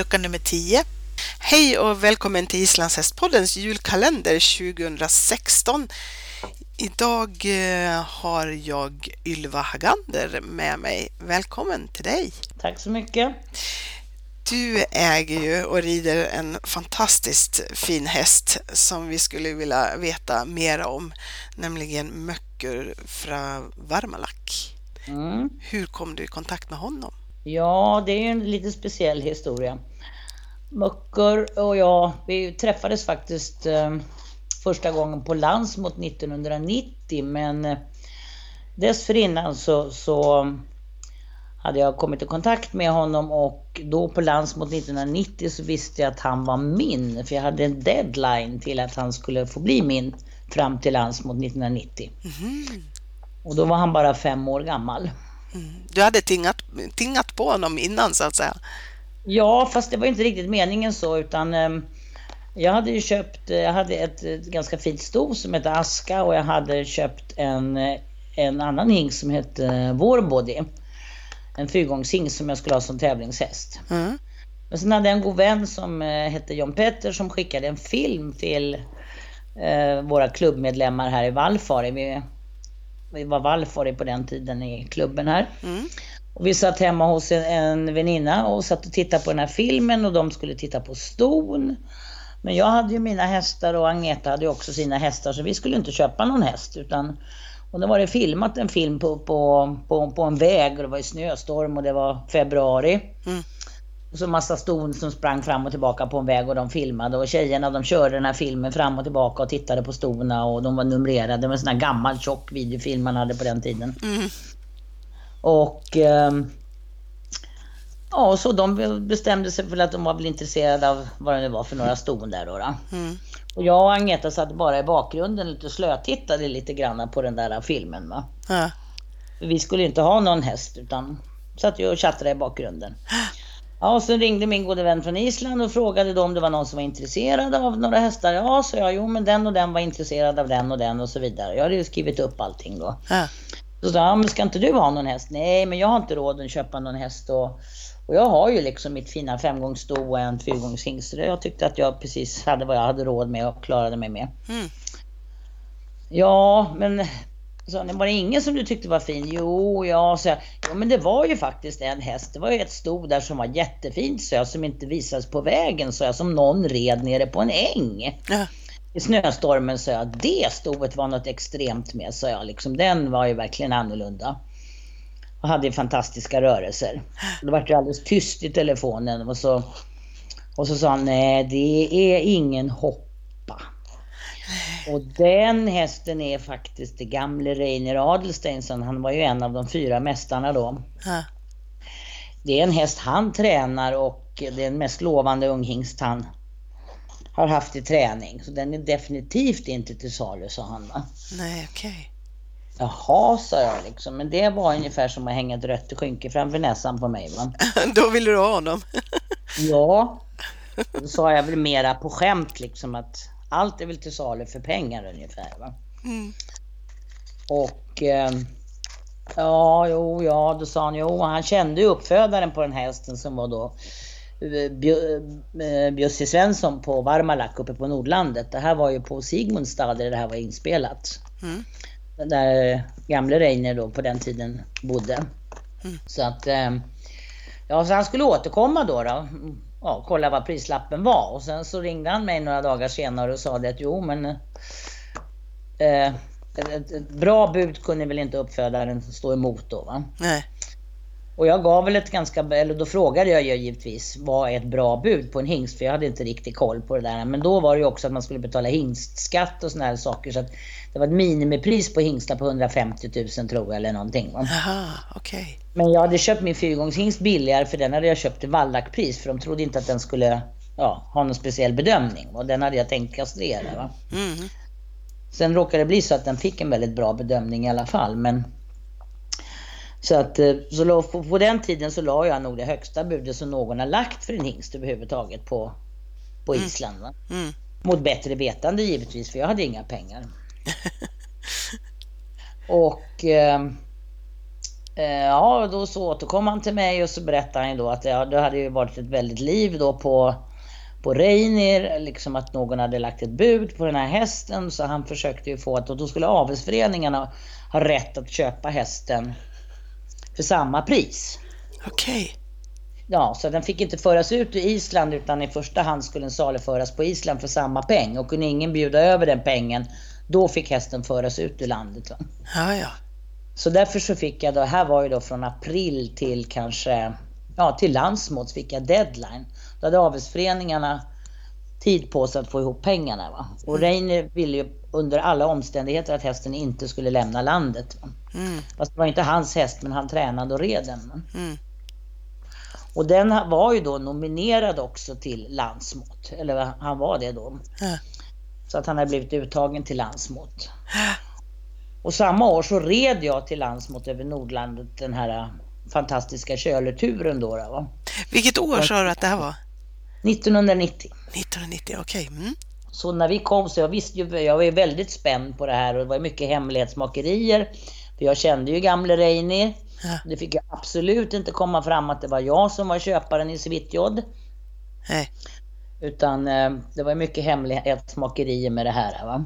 lucka nummer 10. Hej och välkommen till Islandshästpoddens julkalender 2016. Idag eh, har jag Ylva Hagander med mig. Välkommen till dig! Tack så mycket! Du äger ju och rider en fantastiskt fin häst som vi skulle vilja veta mer om, nämligen Möcker från Varmalak. Mm. Hur kom du i kontakt med honom? Ja, det är en lite speciell historia. Möcker och jag, vi träffades faktiskt eh, första gången på Landsmot 1990 men eh, dessförinnan så, så hade jag kommit i kontakt med honom och då på Landsmot 1990 så visste jag att han var min. För jag hade en deadline till att han skulle få bli min fram till Landsmot 1990. Mm. Och då var han bara fem år gammal. Mm. Du hade tingat, tingat på honom innan så att säga? Ja, fast det var inte riktigt meningen så utan um, jag hade ju köpt, jag hade ett, ett ganska fint sto som hette Aska och jag hade köpt en, en annan hink som hette Vårbody en fyrgångshingst som jag skulle ha som tävlingshäst. Mm. Men sen hade jag en god vän som eh, hette John Petter som skickade en film till eh, våra klubbmedlemmar här i Vallfari. Vi, vi var Vallfari på den tiden i klubben här. Mm. Och vi satt hemma hos en, en väninna och satt och tittade på den här filmen och de skulle titta på ston. Men jag hade ju mina hästar och Agneta hade också sina hästar så vi skulle inte köpa någon häst utan och då var det filmat en film på, på, på, på en väg och det var ju snöstorm och det var februari. Mm. Och så massa ston som sprang fram och tillbaka på en väg och de filmade och tjejerna de körde den här filmen fram och tillbaka och tittade på stona och de var numrerade. Det var en sån här gammal tjock videofilm man hade på den tiden. Mm. Och eh, Ja, så de bestämde sig för att de var väl intresserade av vad det var för några ston där då. då. Mm. Och jag och Agneta satt bara i bakgrunden lite slötittade lite grann på den där filmen. Va? Ja. Vi skulle inte ha någon häst utan satt ju och tjattrade i bakgrunden. Ja, och sen ringde min gode vän från Island och frågade då om det var någon som var intresserad av några hästar. Ja, så jag, jo men den och den var intresserad av den och den och så vidare. Jag hade ju skrivit upp allting då. Ja. Så sa ja men ska inte du ha någon häst? Nej, men jag har inte råd att köpa någon häst och och jag har ju liksom mitt fina femgångssto och en fyrgångshingst. Jag tyckte att jag precis hade vad jag hade råd med och klarade mig med. Mm. Ja, men så, var det ingen som du tyckte var fin? Jo, ja, så jag, jo, men det var ju faktiskt en häst. Det var ju ett sto där som var jättefint, så jag, som inte visades på vägen, så jag, som någon red nere på en äng. Ja. I snöstormen, så jag. Det stoet var något extremt med, så jag. Liksom, den var ju verkligen annorlunda och hade fantastiska rörelser. Det var alldeles tyst i telefonen och så, och så sa han, nej det är ingen hoppa. Och den hästen är faktiskt det gamle Reiner Adelsteinsson. Han var ju en av de fyra mästarna då. Det är en häst han tränar och det är den mest lovande unghingst han har haft i träning. Så den är definitivt inte till salu, sa han. Va? Nej, okej. Okay. Jaha, sa jag liksom. Men det var ungefär som att hänga ett rött skynke framför näsan på mig. Va? Då ville du ha honom? ja, då sa jag väl mera på skämt liksom att allt är väl till salu för pengar ungefär. Va? Mm. Och eh, ja, jo, ja, då sa han jo, han kände ju uppfödaren på den hästen som var då eh, Bjössi Svensson på Varmalak uppe på Nordlandet. Det här var ju på Sigmundstad där det här var inspelat. Mm där gamle Reiner då på den tiden bodde. Mm. Så att, eh, ja så han skulle återkomma då, då ja, kolla vad prislappen var och sen så ringde han mig några dagar senare och sa det att jo men eh, ett, ett, bra bud kunde väl inte uppfödaren stå emot då va? Nej. Och jag gav väl ett ganska, eller då frågade jag ju givetvis vad är ett bra bud på en hingst? För jag hade inte riktigt koll på det där. Men då var det ju också att man skulle betala hingstskatt och såna här saker. Så att det var ett minimipris på hingstar på 150 000 tror jag eller någonting. Aha, okay. Men jag hade köpt min fyrgångshingst billigare för den hade jag köpt till vallackpris. För de trodde inte att den skulle ja, ha någon speciell bedömning. Och den hade jag tänkt kastrera. Va? Mm. Sen råkade det bli så att den fick en väldigt bra bedömning i alla fall. Men så att eh, så på, på den tiden så la jag nog det högsta budet som någon har lagt för en hingst överhuvudtaget på, på mm. Island. Mm. Mot bättre vetande givetvis, för jag hade inga pengar. och eh, Eh, ja, då så återkom han till mig och så berättade han då att ja, det hade ju varit ett väldigt liv då på, på Reinier, liksom att någon hade lagt ett bud på den här hästen så han försökte ju få att då skulle avelsföreningarna ha rätt att köpa hästen för samma pris. Okej. Okay. Ja, så den fick inte föras ut ur Island utan i första hand skulle den saluföras på Island för samma peng och kunde ingen bjuda över den pengen då fick hästen föras ut ur landet. Va? Ja, ja. Så därför så fick jag då, här var ju då från april till kanske, ja till landsmål fick jag deadline. Då hade avelsföreningarna tid på sig att få ihop pengarna. Va? Och mm. Reiner ville ju under alla omständigheter att hästen inte skulle lämna landet. Mm. Fast det var inte hans häst men han tränade och red den. Mm. Och den var ju då nominerad också till landsmått. Eller han var det då. Ja. Så att han hade blivit uttagen till landsmått. Och samma år så red jag till landsmått över Nordlandet den här äh, fantastiska köleturen då. Va? Vilket år sa du att det här var? 1990. 1990, okej. Okay. Mm. Så när vi kom så jag visste ju, jag var väldigt spänd på det här och det var mycket hemlighetsmakerier. För jag kände ju gamle Reini. Ja. Det fick ju absolut inte komma fram att det var jag som var köparen i Svitjod. Nej. Utan eh, det var mycket hemlighetsmakerier med det här. Va?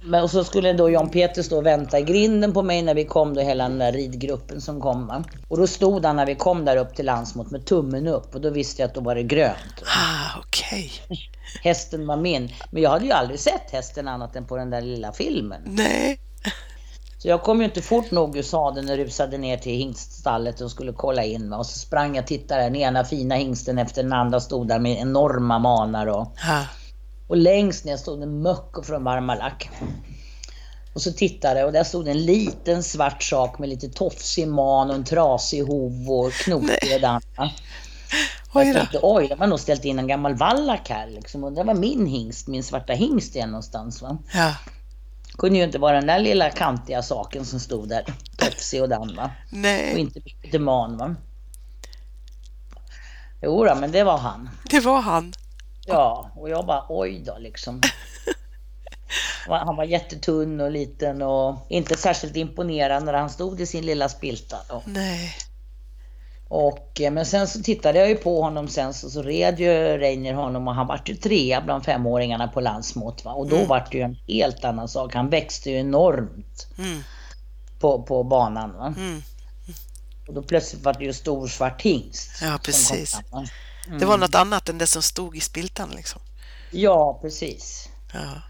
Men och så skulle då Jan Peter stå och vänta i grinden på mig när vi kom då hela den där ridgruppen som kom. Va? Och då stod han när vi kom där upp till Landsmot med tummen upp och då visste jag att då var det grönt. Ah, okej. Okay. Hästen var min. Men jag hade ju aldrig sett hästen annat än på den där lilla filmen. Nej. Så jag kom ju inte fort nog ur sadeln och rusade ner till hingststallet och skulle kolla in. Och så sprang jag och tittade. Den ena fina hingsten efter den andra stod där med enorma manar. Och, ha. Och längst ner stod en möck från Varmalack. Och så tittade och där stod en liten svart sak med lite tofsig man och en trasig hov och knokig dans. Oj, jag tänkte, oj, de har nog ställt in en gammal vallack här liksom. Det var min hingst, min svarta hingst igen någonstans va. Ja kunde ju inte vara den där lilla kantiga saken som stod där. Pepsi och den va. Nej. Och inte Peter Man va. Jo då, men det var han. Det var han. Ja, och jag bara oj då liksom. Han var jättetunn och liten och inte särskilt imponerande när han stod i sin lilla spilta. Då. Nej. Och, eh, men sen så tittade jag ju på honom sen så, så red ju Reiner honom och han vart ju trea bland femåringarna på landsmått. Va? Och då mm. vart det ju en helt annan sak. Han växte ju enormt mm. på, på banan. Va? Mm. Och då plötsligt var det ju stor svart hingst. Ja, precis. Det var något annat än det som stod i spiltan liksom. Ja, precis. Ja.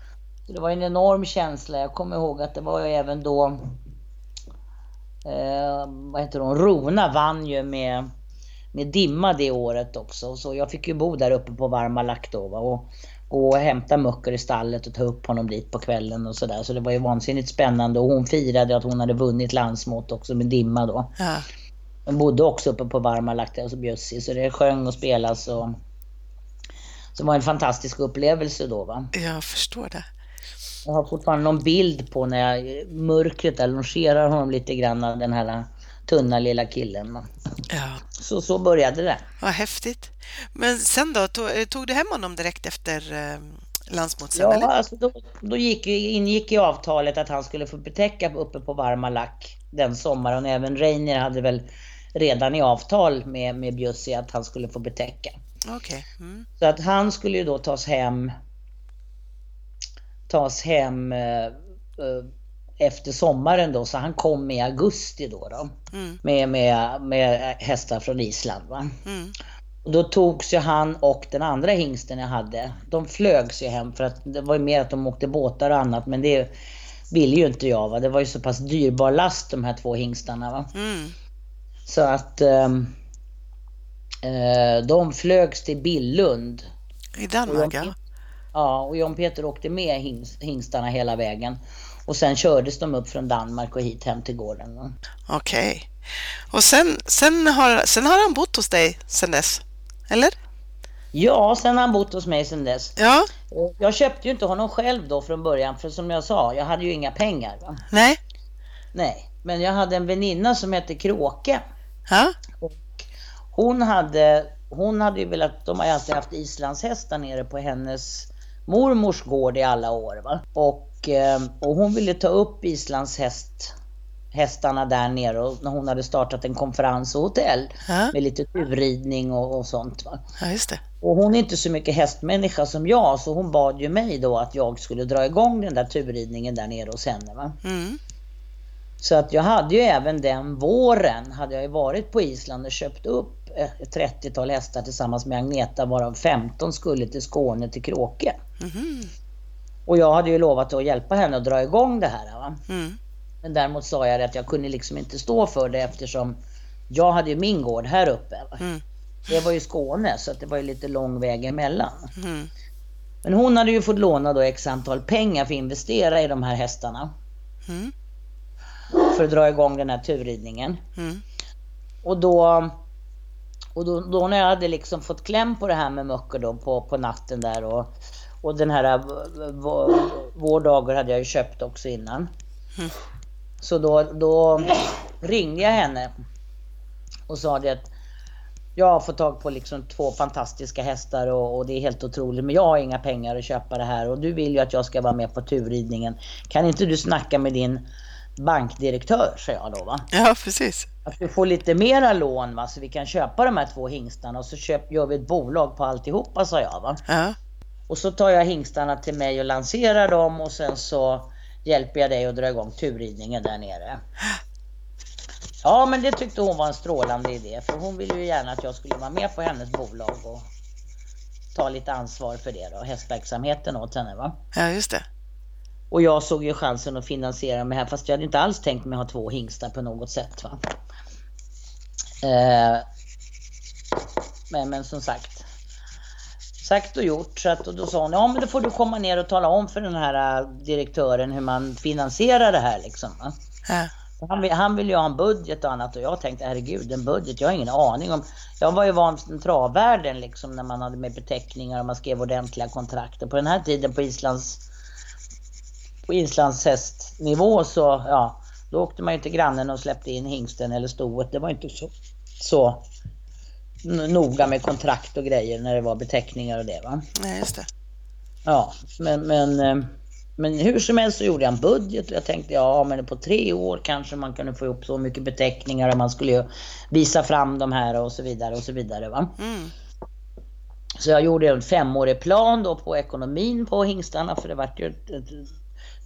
Det var en enorm känsla. Jag kommer ihåg att det var ju även då eh, vad heter hon, Rona vann ju med, med dimma det året också. Så jag fick ju bo där uppe på varma lack då va? och gå och hämta Mucker i stallet och ta upp honom dit på kvällen och sådär. Så det var ju vansinnigt spännande och hon firade att hon hade vunnit landsmått också med dimma då. Ja. Hon bodde också uppe på varma lack där hos Bjössi så det sjöng och spelas och så det var en fantastisk upplevelse då va. Jag förstår det. Jag har fortfarande någon bild på när jag mörkret där longerar honom lite grann, den här tunna lilla killen. Ja. Så, så började det. Vad häftigt. Men sen då, tog, tog du hem honom direkt efter eh, landsmotsen? Ja, eller? Alltså då, då gick, ingick i avtalet att han skulle få betäcka uppe på varma lack den sommaren. Även Reiner hade väl redan i avtal med, med Bjussi att han skulle få betäcka. Okay. Mm. Så att han skulle ju då tas hem tas hem eh, eh, efter sommaren då, så han kom i augusti då, då mm. med, med, med hästar från Island. Va? Mm. Och då togs ju han och den andra hingsten jag hade, de flögs ju hem för att det var ju mer att de åkte båtar och annat men det ville ju inte jag. Va? Det var ju så pass dyrbar last de här två hingstarna. Va? Mm. Så att um, uh, de flögs till Billund. I Danmark ja. Ja, och John Peter åkte med hingstarna hela vägen. Och sen kördes de upp från Danmark och hit hem till gården. Okej. Okay. Och sen, sen, har, sen har han bott hos dig sen dess? Eller? Ja, sen har han bott hos mig sen dess. Ja. Jag köpte ju inte honom själv då från början, för som jag sa, jag hade ju inga pengar. Va? Nej. Nej, men jag hade en väninna som hette Kråke. Ja. Och hon hade, hon hade ju velat, de har ju alltid haft islandshästar nere på hennes mormors gård i alla år. Va? Och, ehm, och hon ville ta upp Islands häst, hästarna där nere och när hon hade startat en konferens och hotell Ja, med lite turridning och, och sånt. Va? ja just det. Och hon är inte så mycket hästmänniska som jag så hon bad ju mig då att jag skulle dra igång den där turridningen där nere hos henne. Va? Mm. Så att jag hade ju även den våren hade jag ju varit på Island och köpt upp ett 30-tal hästar tillsammans med Agneta varav 15 skulle till Skåne till Kråke. Mhm. Och jag hade ju lovat att hjälpa henne att dra igång det här. Mm. Men däremot sa jag att jag kunde liksom inte stå för det eftersom jag hade ju min gård här uppe. Mm. Det var ju Skåne så att det var ju lite lång väg emellan. Mm. Men hon hade ju fått låna då x antal pengar för att investera i de här hästarna. Mm. För att dra igång den här turridningen. Mm. Och då, och då, då när jag hade liksom fått kläm på det här med Möcker då på, på natten där och, och den här eh, v- v- vårdagar hade jag ju köpt också innan. Mm. Så då, då ringde jag henne och sa det att jag har fått tag på liksom två fantastiska hästar och, och det är helt otroligt men jag har inga pengar att köpa det här och du vill ju att jag ska vara med på turridningen. Kan inte du snacka med din bankdirektör, sa jag då va? Ja, precis. Att vi får lite mera lån va, så vi kan köpa de här två hingstarna och så köp, gör vi ett bolag på alltihopa sa jag va. Ja. Och så tar jag hingstarna till mig och lanserar dem och sen så hjälper jag dig att dra igång turridningen där nere. Ja men det tyckte hon var en strålande idé för hon ville ju gärna att jag skulle vara med på hennes bolag och ta lite ansvar för det då, hästverksamheten åt henne va. ja, just det. Och jag såg ju chansen att finansiera mig här fast jag hade inte alls tänkt mig ha två hingstar på något sätt. Va? Eh, men, men som sagt. Sagt och gjort. Så att, och då sa hon, ja men då får du komma ner och tala om för den här eh, direktören hur man finansierar det här liksom. Va? Ja. Han vill, han vill ju ha en budget och annat och jag tänkte herregud en budget, jag har ingen aning om. Jag var ju van vid travvärlden liksom när man hade med beteckningar och man skrev ordentliga kontrakt. Och på den här tiden på Islands på islandshästnivå så ja, då åkte man ju till grannen och släppte in hingsten eller stoet. Det var inte så, så noga med kontrakt och grejer när det var beteckningar och det va. Nej, just det. Ja, men, men, eh, men hur som helst så gjorde jag en budget och jag tänkte ja men på tre år kanske man kunde få ihop så mycket beteckningar och man skulle ju visa fram de här och så vidare och så vidare va. Mm. Så jag gjorde en femårig plan då på ekonomin på hingstarna för det vart ju ett, ett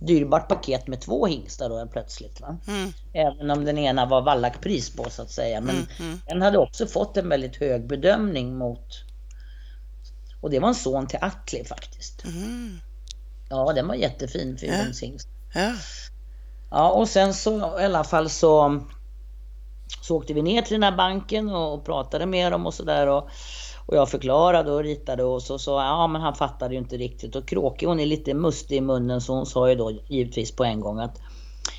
dyrbart paket med två hingstar då plötsligt. Va? Mm. Även om den ena var vallackpris på så att säga. Men Mm. Mm. den hade också fått en väldigt hög bedömning mot och det var en son till Atli faktiskt. Mm. Ja, den var jättefin för Ja. Ja. Ja, och sen så i alla fall så, så åkte vi ner till den här banken och, och pratade med dem och sådär. Och, jag förklarade och ritade och så sa ja men han fattade ju inte riktigt. Och Kråke hon är lite mustig i munnen så hon sa ju då givetvis på en gång att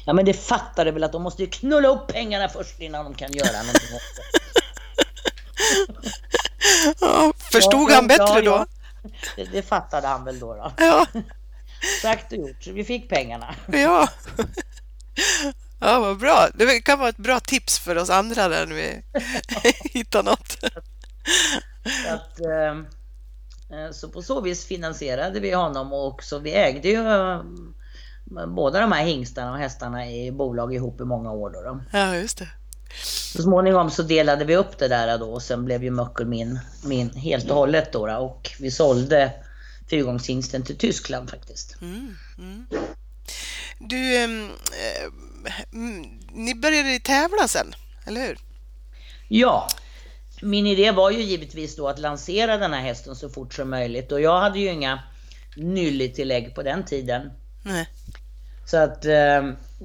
Ja men det fattar du väl att de måste ju knulla upp pengarna först innan de kan göra någonting åt. Ja, förstod Ja, han bättre ja. då? Det, det fattade han väl då. då. Ja. Sagt och gjort, så vi fick pengarna. Ja. Ja, vad bra. Det kan vara ett bra tips för oss andra där när vi hittar något. Så, att, eh, eh, så på så vis finansierade vi honom och så vi ägde ju eh, båda de här hingstarna och hästarna i bolag ihop i många år. Då, då. Ja, just det. Så småningom så delade vi upp det där då och sen blev ju Möckel min, min helt och hållet då, då och vi sålde fyrgångshingsten till Tyskland faktiskt. Mm, mm. Du, ehm, eh, mm, ni började tävla sen, eller hur? Ja, min idé var ju givetvis då att lansera den här hästen så fort som möjligt och jag hade ju inga nylletillägg på den tiden. Nej. Så att eh,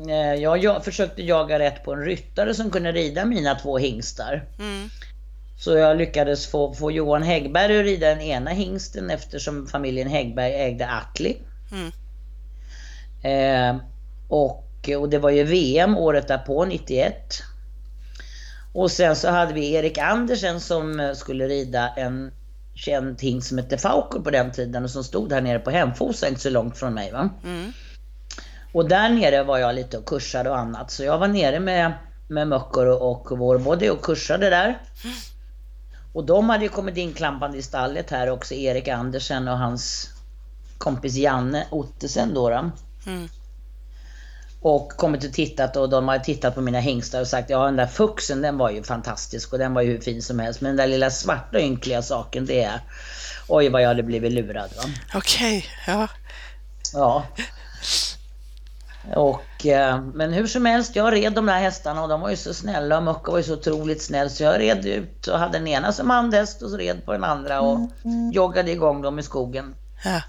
eh, jag, jag försökte jaga rätt på en ryttare som kunde rida mina två hingstar. Mm. Så jag lyckades få, få Johan Häggberg att rida den ena hingsten eftersom familjen Häggberg ägde Atli. Mm. Eh, och, och det var ju VM året därpå, 91. Och sen så hade vi Erik Andersen som eh, skulle rida en känd hingst som hette Fauker på den tiden och som stod här nere på Hemfosa, inte så långt från mig. Va? Mm. Och där nere var jag lite och kursade och annat. Så jag var nere med, med Möckor och, och Vårbody och kursade där. Och de hade ju kommit inklampande i stallet här också, Erik Andersen och hans kompis Janne Ottesen då. då. Mm. Och kommit och tittat och de har tittat på mina hingstar och sagt ja den där fuxen den var ju fantastisk och den var ju hur fin som helst. Men den där lilla svarta ynkliga saken det är oj vad jag hade blivit lurad. Okej, okay, ja. Ja. Och, eh, men hur som helst, jag red de där hästarna och de var ju så snälla och Mucka var ju så otroligt snäll så jag red ut och hade den ena som handhäst och så red på den andra och mm, mm. joggade igång dem i skogen. Ja.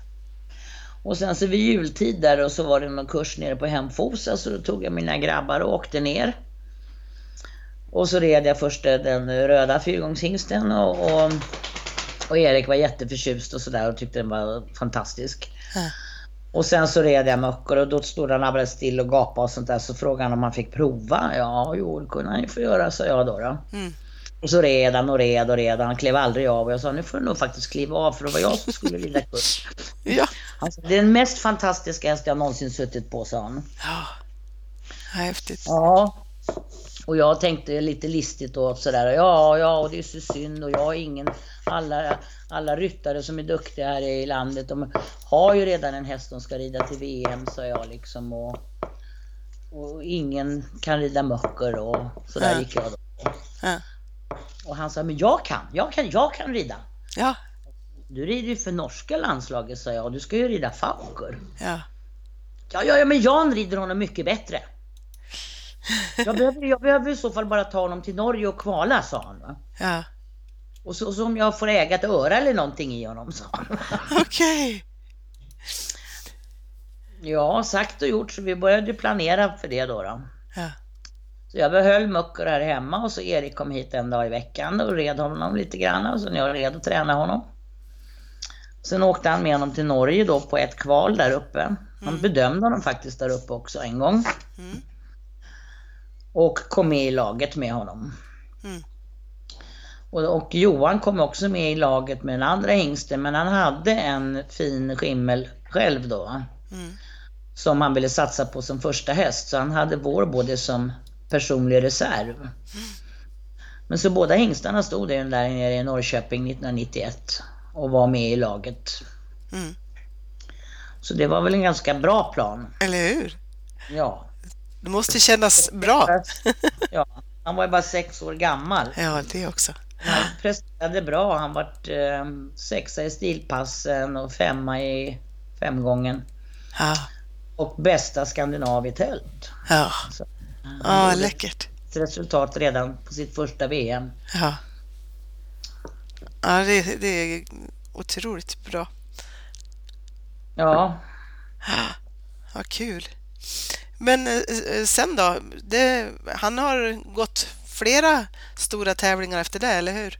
Och sen så vid jultid där och så var det någon kurs nere på Hemfosa så då tog jag mina grabbar och åkte ner. Och så red jag först den röda fyrgångshingsten och, och, och, Erik var jätteförtjust och sådär och tyckte den var fantastisk. Ja. Och sen så red jag möckor och då stod han alldeles still och gapade och sånt där så frågade han om han fick prova. Ja, jo det kunde han ju få göra, sa jag då. då. Mm. Och så red han och red och red. Han klev aldrig av och jag sa nu får du nog faktiskt kliva av för det var jag som skulle rida kurs. ja. Alltså, det är den mest fantastiska häst jag någonsin suttit på, sa han. Ja, häftigt. Ja. Och jag tänkte lite listigt då sådär, ja, ja, och det är så synd och jag har ingen, alla, alla ryttare som är duktiga här i landet, de har ju redan en häst de ska rida till VM, sa jag liksom. Och, och ingen kan rida möcker och sådär ja. gick jag då. Ja. Och han sa, men jag kan, jag kan, jag kan rida. Ja. Du rider ju för norska landslaget, sa jag, och du ska ju rida Fauker. Ja. Ja, ja, ja, men Jan rider honom mycket bättre. Jag behöver, jag behöver i så fall bara ta honom till Norge och kvala, sa han. Va? Ja. Och så, så om jag får äga ett öra eller någonting i honom, sa han. Okej. Okay. Ja, sagt och gjort, så vi började planera för det då. då. Ja. Så jag behöll Mucker här hemma och så Erik kom hit en dag i veckan och red honom lite grann och så jag red och tränade honom. Sen åkte han med honom till Norge då på ett kval där uppe. Han mm. bedömde honom faktiskt där uppe också en gång. Mm. Och kom med i laget med honom. Mm. Och, och, Johan kom också med i laget med den andra hingsten men han hade en fin skimmel själv då. Mm. Som han ville satsa på som första häst. Så han hade vår både som personlig reserv. Men så båda hingstarna stod där nere i Norrköping 1991 och var med i laget. Mm. Så det var väl en ganska bra plan. Eller hur? Ja. Det måste kännas bra. ja, han var ju bara sex år gammal. Ja, det också. Han presterade bra. Han vart eh, sexa i stilpassen och femma i femgången. Ja. Och bästa Skandinavitält. Ja. Så, ja, läckert. Ett resultat redan på sitt första VM. Ja. Ja, det, det är otroligt bra. Ja. Ja, kul. Men eh, sen då? Det, han har gått flera stora tävlingar efter det, eller hur?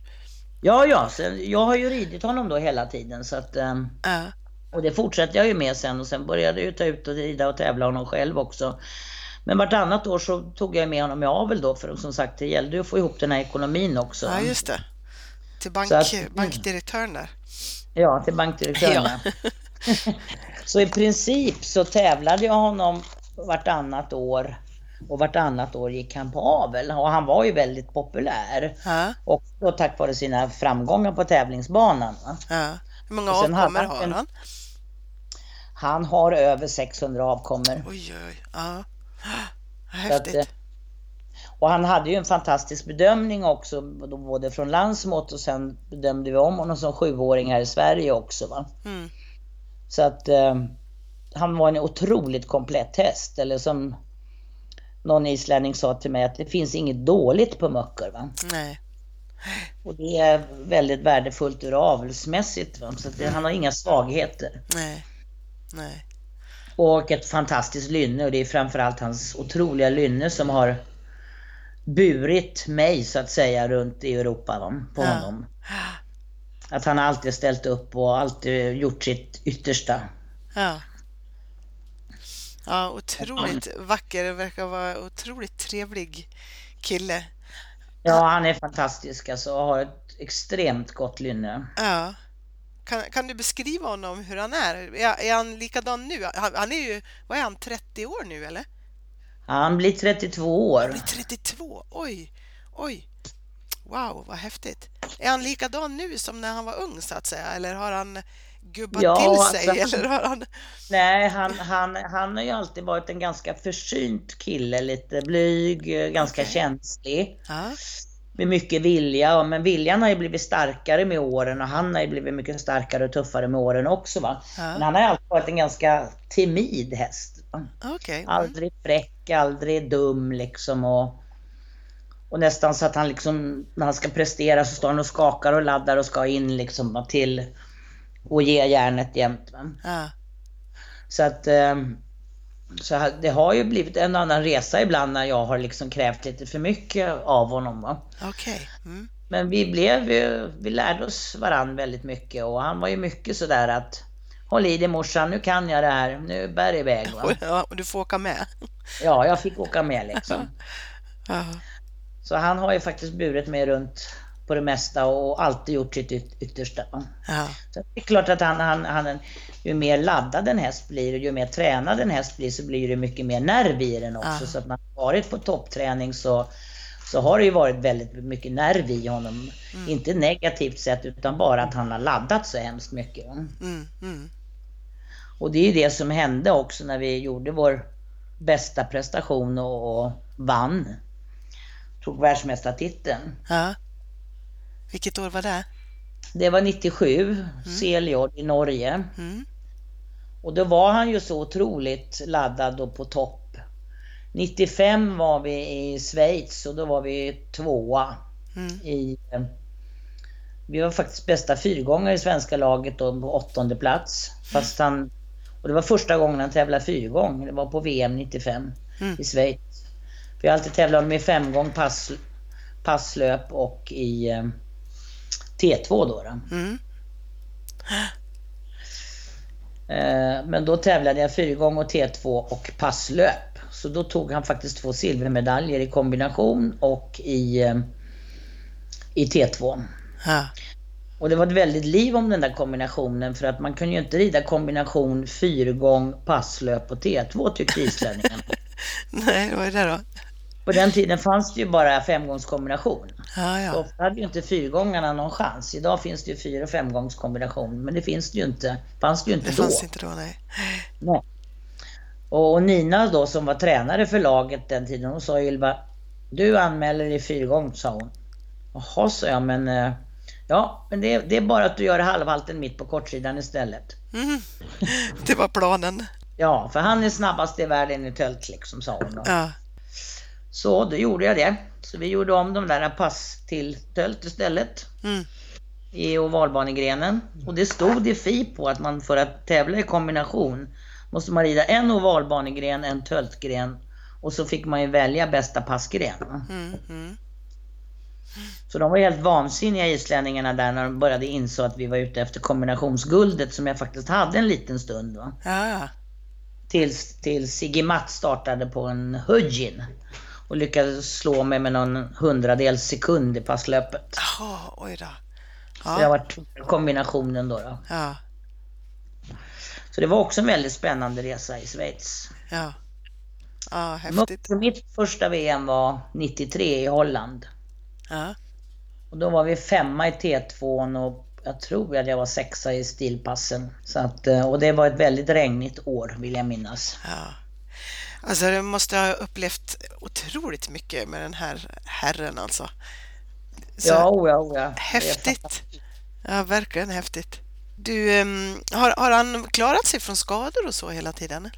Ja, ja. Jag har ju ridit honom då hela tiden så att... Äh. Och det fortsätter jag ju med sen och sen började jag ta ut och rida och tävla honom själv också. Men vartannat år så tog jag med honom i avel då för som sagt det gällde ju att få ihop den här ekonomin också. Ja, just det. Till bank, att, bankdirektören där. Ja, till bankdirektören. Ja. så i princip så tävlade jag honom vartannat år och vartannat år gick han på avel och han var ju väldigt populär. Ja. Och då tack vare sina framgångar på tävlingsbanan. Ja. Hur många avkommor har han? Han har över 600 avkommor. Oj, oj, ja. Häftigt. Att, och han hade ju en fantastisk bedömning också, både från landsmått och sen bedömde vi om honom som sjuåring här i Sverige också. Va? Mm. Så att eh, han var en otroligt komplett häst. Eller som någon islänning sa till mig att det finns inget dåligt på möckor. Va? Nej. Och det är väldigt värdefullt ur avelsmässigt. Va? Så det, han har inga svagheter. Nej. Nej. Och ett fantastiskt lynne och det är framförallt hans otroliga lynne som har burit mig så att säga runt i Europa va, på ja. honom. Att han alltid ställt upp och alltid gjort sitt yttersta. Ja. Ja, otroligt vacker. Det verkar vara otroligt trevlig kille. Ja, han är fantastisk alltså och har ett extremt gott lynne. Ja. Kan, kan du beskriva honom hur han är? är? Är han likadan nu? Han, han är ju, vad är han, 30 år nu eller? Han blir 32 år. Han blir 32, oj, oj. Wow, vad häftigt. Är han likadan nu som när han var ung så att säga? Eller har han gubbat ja, till sig? Alltså, eller har han... Nej, han, han, han har ju alltid varit en ganska försynt kille, lite blyg, ganska okay. känslig. Ja. Med mycket vilja, men viljan har ju blivit starkare med åren och han har ju blivit mycket starkare och tuffare med åren också. Va? Ja. Men han har alltid varit en ganska timid häst. Okay. Aldrig fräck, aldrig dum liksom. Och, och nästan så att han liksom, när han ska prestera så står han och skakar och laddar och ska in liksom till och ge järnet jämt. Ja. Så att ehm, så det har ju blivit en annan resa ibland när jag har liksom krävt lite för mycket av honom. Okej. Okay. Mm. Men vi blev vi lärde oss varann väldigt mycket och han var ju mycket sådär att Håll i dig morsan, nu kan jag det här, nu bär det iväg. Va? Ja, och du får åka med. Ja, jag fick åka med liksom. Så han har ju faktiskt burit mig runt på det mesta och alltid gjort sitt yttersta. Ja. Så det är klart att han, han, han, ju mer laddad en häst blir och ju mer tränad en häst blir så blir det mycket mer nerv i den också. Ja. Så att man har varit på toppträning så, så har det ju varit väldigt mycket nerv i honom. Mm. Inte negativt sett utan bara att han har laddat så hemskt mycket. Mm. Mm. Och det är ju det som hände också när vi gjorde vår bästa prestation och, och vann. Tog världsmästartiteln. Ja. Vilket år var det? Det var 97, mm. Seljord i Norge. Mm. Och då var han ju så otroligt laddad och på topp. 95 var vi i Schweiz och då var vi tvåa mm. i... Eh, vi var faktiskt bästa fyrgångare i svenska laget då på åttonde plats. Fast han... Och det var första gången han tävlade fyrgång. Det var på VM 95 mm. i Schweiz. Vi har alltid tävlat med femgång, pass, passlöp och i eh, T2 då. då. Mm. Eh, men då tävlade jag fyrgång och T2 och passlöp. Så då tog han faktiskt två silvermedaljer i kombination och i, eh, i T2. Ha. Och det var ett väldigt liv om den där kombinationen för att man kunde ju inte rida kombination fyrgång, passlöp och T2 tyckte islänningarna. Nej, vad är det då? På den tiden fanns det ju bara femgångskombination. Ja, ja. ofta hade ju inte fyrgångarna någon chans. Idag finns det ju fyra och femgångskombination. Men det finns det ju inte. Fanns det ju inte det då. fanns inte då, nej. nej. Och Nina då som var tränare för laget den tiden, hon sa Ylva, du anmäler i fyrgång, sa hon. Jaha, sa jag, men eh, Ja, men det, det, är bara att du gör halvhalten mitt på kortsidan istället. Mm. Det var planen. Ja, för han är snabbast i världen i tölt liksom, sa hon. Då. Ja. Så då gjorde jag det. Så vi gjorde om de där pass till tölt istället. Mm. I ovalbanegrenen. Och det stod i FI på att man för att tävla i kombination måste man rida en ovalbanegren, en töltgren och så fick man ju välja bästa passgren. Mm, mm. Så de var helt vansinniga islänningarna där när de började inse att vi var ute efter kombinationsguldet som jag faktiskt hade en liten stund. Va? Ja. Tills, tills Sigge Matt startade på en Hudgin och lyckades slå mig med någon hundradels sekund i passlöpet. Jaha, oj då. Ja. Så det har varit kombinationen då. då. Ja. Så det var också en väldigt spännande resa i Schweiz. Ja. Ja, häftigt. Mitt första VM var 93 i Holland. Ja. Och då var vi femma i T2 och jag tror att jag var sexa i stilpassen. Så att, eh, och det var ett väldigt regnigt år vill jag minnas. Ja. Alltså du måste ha upplevt otroligt mycket med den här herren alltså. Så ja, oh ja, oh ja. Häftigt! Ja, verkligen häftigt. Du, um, har, har han klarat sig från skador och så hela tiden?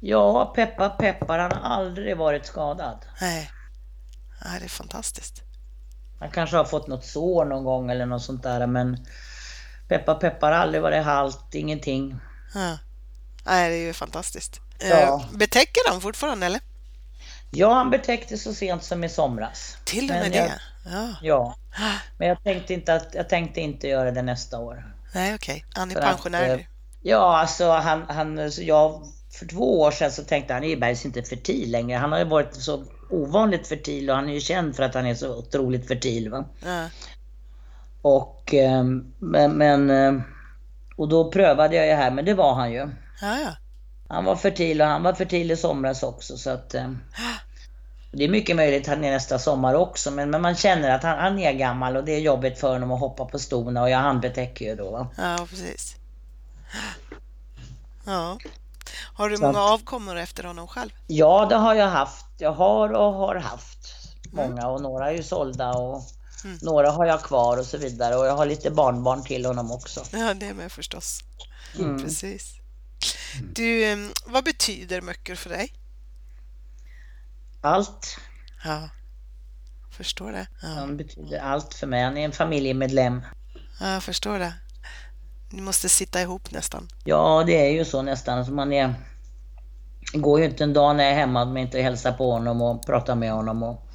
Ja, peppar peppar, han har aldrig varit skadad. Nej. Nej, det är fantastiskt. Han kanske har fått något sår någon gång eller något sånt där men peppar peppar, aldrig varit halt, ingenting. Ja. Nej, det är ju fantastiskt. Ja. Eh, betäcker han fortfarande eller? Ja, han betäckte så sent som i somras. Till och med det? Ja. ja. Men jag tänkte, inte att, jag tänkte inte göra det nästa år. Nej, okej. Okay. Han är för pensionär nu? Ja, alltså han, han, jag, för två år sedan så tänkte han, Ebergs inte fertil längre. Han har ju varit så ovanligt fertil och han är ju känd för att han är så otroligt fertil. Va? Ja. Och, ehm, men, men, eh, och då prövade jag ju här, men det var han ju. Ja, ja. Han var fertil och han var fertil i somras också så att... Eh, Det är mycket möjligt att han är nästa sommar också, men, men man känner att han, han är gammal och det är jobbigt för honom att hoppa på stona och jag handbetäcker ju då. Ja, precis. Ja. Har du många avkommor efter honom själv? Ja, det har jag haft. Jag har och har haft många och några är ju sålda och mm. några har jag kvar och så vidare och jag har lite barnbarn till honom också. Ja, det med förstås. Mm. Precis. Du, vad betyder möcker för dig? Allt. Ja, förstår det. Ja. Han betyder allt för mig. Han är en familjemedlem. Ja, jag förstår det. Ni måste sitta ihop nästan. Ja, det är ju så nästan. Alltså man är... Det går ju inte en dag när jag är hemma att man inte hälsar på honom och pratar med honom. Och...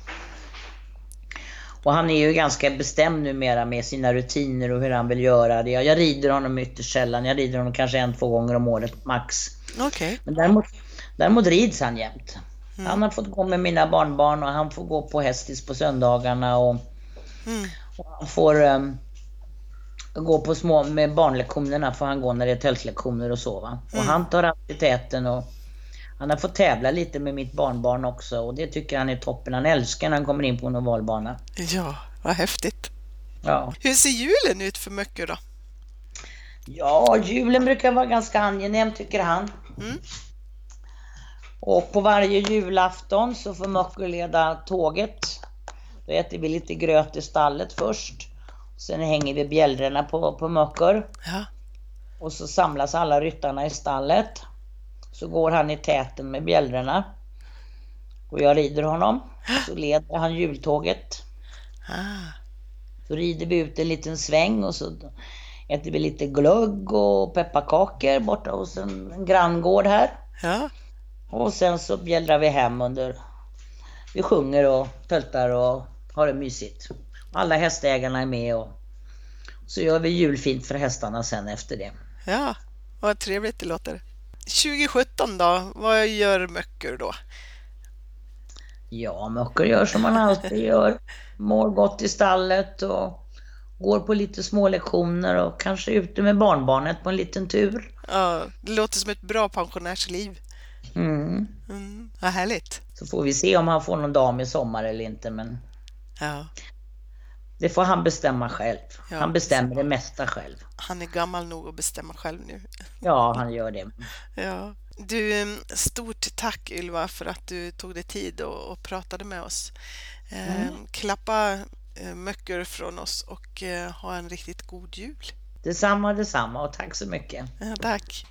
och han är ju ganska bestämd numera med sina rutiner och hur han vill göra det. Jag rider honom ytterst sällan. Jag rider honom kanske en, två gånger om året max. Okej. Okay. Men däremot, däremot rids han jämt. Mm. Han har fått gå med mina barnbarn och han får gå på hästis på söndagarna och, mm. och han får um, gå på små, med barnlektionerna får han gå när det är tältlektioner och så va. Mm. Och han tar alltid täten och han har fått tävla lite med mitt barnbarn också och det tycker han är toppen. Han älskar när han kommer in på en ovalbana. Ja, vad häftigt. Ja. Hur ser julen ut för Möcke då? Ja, julen brukar vara ganska angenäm tycker han. Mm. Och på varje julafton så får Möcke leda tåget. Då äter vi lite gröt i stallet först. Sen hänger vi bjällrorna på, på Möcker. Ja. Och så samlas alla ryttarna i stallet. Så går han i täten med bjällrorna. Och jag rider honom. Så leder han jultåget. Ah. Så rider vi ut en liten sväng och så äter vi lite glögg och pepparkakor borta hos en, en granngård här. Ja. Och sen så bjällrar vi hem under... Vi sjunger och töltar och har det mysigt. Alla hästägarna är med och så gör vi julfint för hästarna sen efter det. Ja, vad trevligt det låter. 2017 då, vad gör Möcker då? Ja, Möcker gör som man alltid gör. Mår gott i stallet och går på lite små lektioner och kanske ute med barnbarnet på en liten tur. Ja, det låter som ett bra pensionärsliv. Mm. Mm, vad härligt. Så får vi se om han får någon dam i sommar eller inte. Men ja. Det får han bestämma själv. Ja, han bestämmer det mesta själv. Han är gammal nog att bestämma själv nu. Ja, han gör det. Ja. Du, stort tack Ylva för att du tog dig tid och, och pratade med oss. Eh, mm. Klappa eh, möckor från oss och eh, ha en riktigt god jul. Detsamma, detsamma och tack så mycket. Ja, tack.